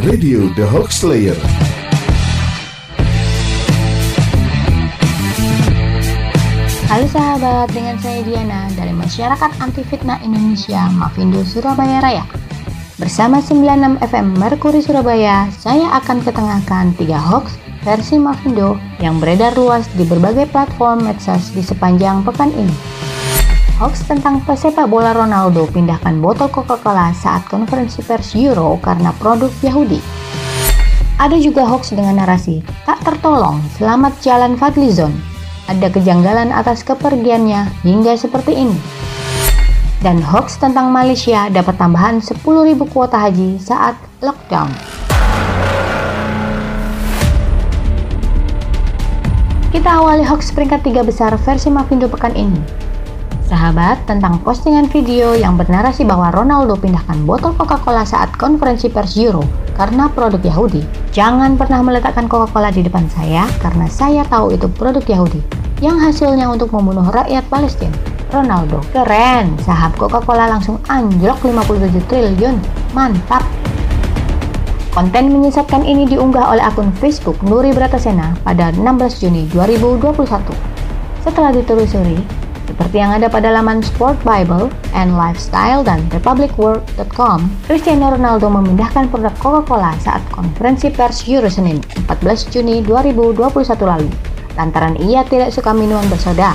Radio The Hoax Slayer. Halo sahabat, dengan saya Diana dari Masyarakat Anti Fitnah Indonesia Mavindo Surabaya Raya. Bersama 96 FM Merkuri Surabaya, saya akan ketengahkan tiga hoax versi Mavindo yang beredar luas di berbagai platform medsos di sepanjang pekan ini. Hoax tentang pesepak bola Ronaldo pindahkan botol Coca-Cola saat konferensi pers Euro karena produk Yahudi. Ada juga hoax dengan narasi, tak tertolong, selamat jalan Fadlizon, ada kejanggalan atas kepergiannya hingga seperti ini. Dan hoax tentang Malaysia dapat tambahan 10.000 kuota haji saat lockdown. Kita awali hoax peringkat tiga besar versi Mavindo pekan ini. Sahabat, tentang postingan video yang bernarasi bahwa Ronaldo pindahkan botol Coca-Cola saat konferensi pers Euro karena produk Yahudi. Jangan pernah meletakkan Coca-Cola di depan saya karena saya tahu itu produk Yahudi yang hasilnya untuk membunuh rakyat Palestina. Ronaldo, keren, saham Coca-Cola langsung anjlok 57 triliun, mantap. Konten menyesatkan ini diunggah oleh akun Facebook Nuri Bratasena pada 16 Juni 2021. Setelah ditelusuri, seperti yang ada pada laman Sport Bible and Lifestyle dan republicworld.com, Cristiano Ronaldo memindahkan produk Coca-Cola saat konferensi pers Euro Senin 14 Juni 2021 lalu, lantaran ia tidak suka minuman bersoda.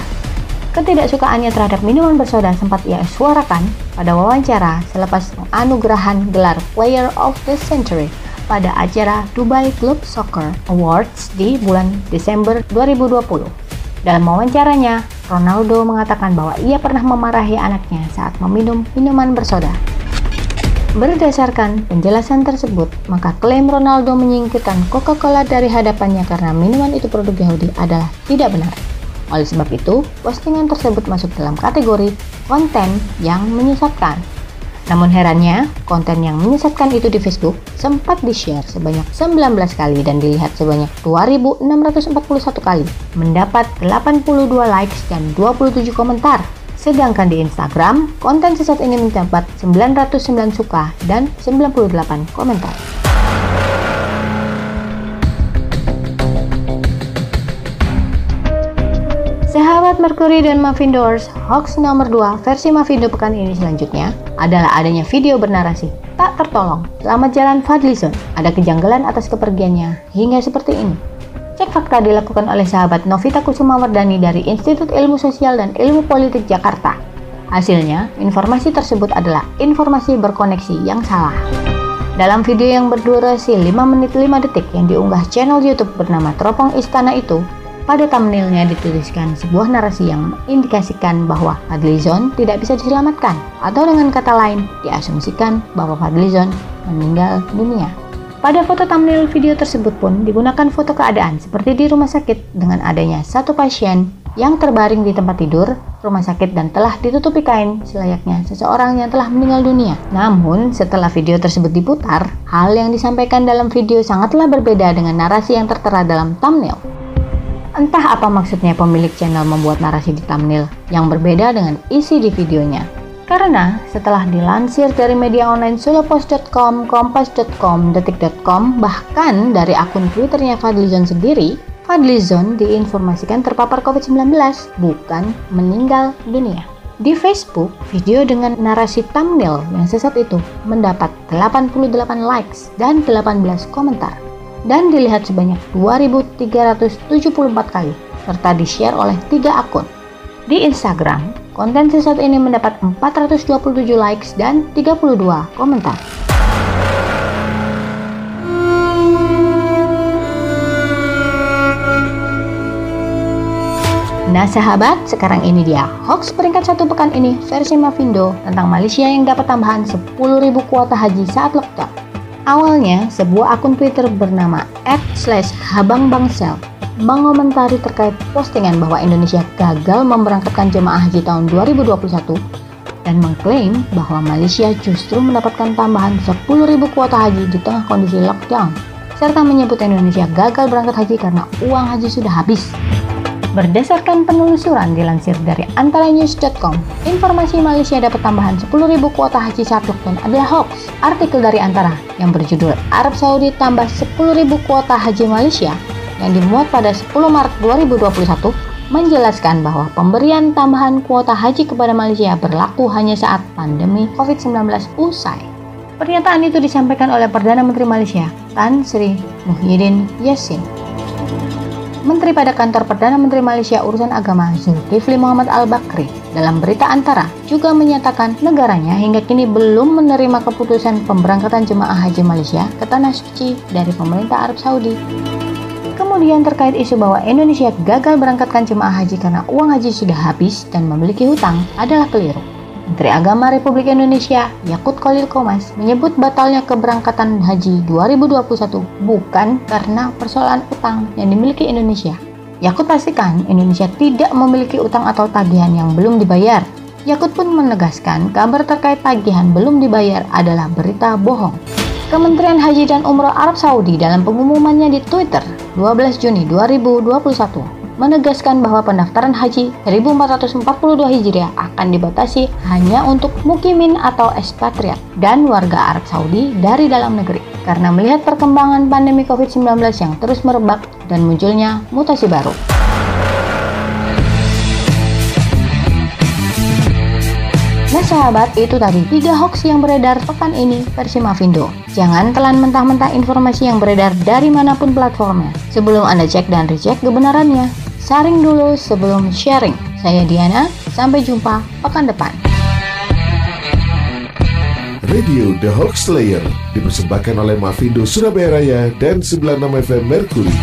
Ketidaksukaannya terhadap minuman bersoda sempat ia suarakan pada wawancara selepas penganugerahan gelar Player of the Century pada acara Dubai Club Soccer Awards di bulan Desember 2020. Dalam wawancaranya, Ronaldo mengatakan bahwa ia pernah memarahi anaknya saat meminum minuman bersoda. Berdasarkan penjelasan tersebut, maka klaim Ronaldo menyingkirkan Coca-Cola dari hadapannya karena minuman itu produk Yahudi adalah tidak benar. Oleh sebab itu, postingan tersebut masuk dalam kategori konten yang menyesatkan namun herannya, konten yang menyesatkan itu di Facebook sempat di-share sebanyak 19 kali dan dilihat sebanyak 2.641 kali, mendapat 82 likes dan 27 komentar. Sedangkan di Instagram, konten sesat ini mendapat 909 suka dan 98 komentar. Sahabat Mercury dan Mavindors, hoax nomor 2 versi Mavindo pekan ini selanjutnya adalah adanya video bernarasi tak tertolong. Selamat jalan Fadlizon, ada kejanggalan atas kepergiannya hingga seperti ini. Cek fakta dilakukan oleh sahabat Novita Kusuma Wardani dari Institut Ilmu Sosial dan Ilmu Politik Jakarta. Hasilnya, informasi tersebut adalah informasi berkoneksi yang salah. Dalam video yang berdurasi 5 menit 5 detik yang diunggah channel YouTube bernama Teropong Istana itu, pada thumbnailnya dituliskan sebuah narasi yang mengindikasikan bahwa Fadlizon tidak bisa diselamatkan, atau dengan kata lain, diasumsikan bahwa Fadlizon meninggal dunia. Pada foto thumbnail video tersebut pun digunakan foto keadaan seperti di rumah sakit dengan adanya satu pasien yang terbaring di tempat tidur rumah sakit dan telah ditutupi kain selayaknya seseorang yang telah meninggal dunia. Namun, setelah video tersebut diputar, hal yang disampaikan dalam video sangatlah berbeda dengan narasi yang tertera dalam thumbnail. Entah apa maksudnya pemilik channel membuat narasi di thumbnail yang berbeda dengan isi di videonya. Karena setelah dilansir dari media online solopost.com, kompas.com, detik.com, bahkan dari akun Twitternya Fadlizon sendiri, Fadlizon diinformasikan terpapar COVID-19, bukan meninggal dunia. Di Facebook, video dengan narasi thumbnail yang sesat itu mendapat 88 likes dan 18 komentar dan dilihat sebanyak 2.374 kali serta di-share oleh tiga akun. Di Instagram, konten sesat ini mendapat 427 likes dan 32 komentar. Nah sahabat, sekarang ini dia hoax peringkat satu pekan ini versi Mavindo tentang Malaysia yang dapat tambahan 10.000 kuota haji saat lockdown. Awalnya, sebuah akun Twitter bernama @habangbangsel mengomentari terkait postingan bahwa Indonesia gagal memberangkatkan jemaah haji tahun 2021 dan mengklaim bahwa Malaysia justru mendapatkan tambahan 10.000 kuota haji di tengah kondisi lockdown serta menyebut Indonesia gagal berangkat haji karena uang haji sudah habis. Berdasarkan penelusuran dilansir dari antaranews.com, informasi Malaysia dapat tambahan 10.000 kuota haji saat lockdown adalah hoax. Artikel dari Antara yang berjudul Arab Saudi tambah 10.000 kuota haji Malaysia yang dimuat pada 10 Maret 2021 menjelaskan bahwa pemberian tambahan kuota haji kepada Malaysia berlaku hanya saat pandemi COVID-19 usai. Pernyataan itu disampaikan oleh Perdana Menteri Malaysia, Tan Sri Muhyiddin Yassin. Menteri pada kantor Perdana Menteri Malaysia Urusan Agama Zulkifli Muhammad Al-Bakri dalam berita antara juga menyatakan negaranya hingga kini belum menerima keputusan pemberangkatan jemaah haji Malaysia ke Tanah Suci dari pemerintah Arab Saudi. Kemudian terkait isu bahwa Indonesia gagal berangkatkan jemaah haji karena uang haji sudah habis dan memiliki hutang adalah keliru. Menteri Agama Republik Indonesia Yakut Kolil Komas menyebut batalnya keberangkatan haji 2021 bukan karena persoalan utang yang dimiliki Indonesia. Yakut pastikan Indonesia tidak memiliki utang atau tagihan yang belum dibayar. Yakut pun menegaskan kabar terkait tagihan belum dibayar adalah berita bohong. Kementerian Haji dan Umroh Arab Saudi dalam pengumumannya di Twitter 12 Juni 2021 menegaskan bahwa pendaftaran haji 1442 Hijriah akan dibatasi hanya untuk mukimin atau ekspatriat dan warga Arab Saudi dari dalam negeri karena melihat perkembangan pandemi COVID-19 yang terus merebak dan munculnya mutasi baru. Nah sahabat, itu tadi tiga hoax yang beredar pekan ini versi Mavindo. Jangan telan mentah-mentah informasi yang beredar dari mana pun platformnya sebelum Anda cek dan recheck kebenarannya. Saring dulu sebelum sharing. Saya Diana, sampai jumpa pekan depan. Radio The Hoax Slayer dipersembahkan oleh Mavindo Surabaya Raya dan 96 FM Mercury.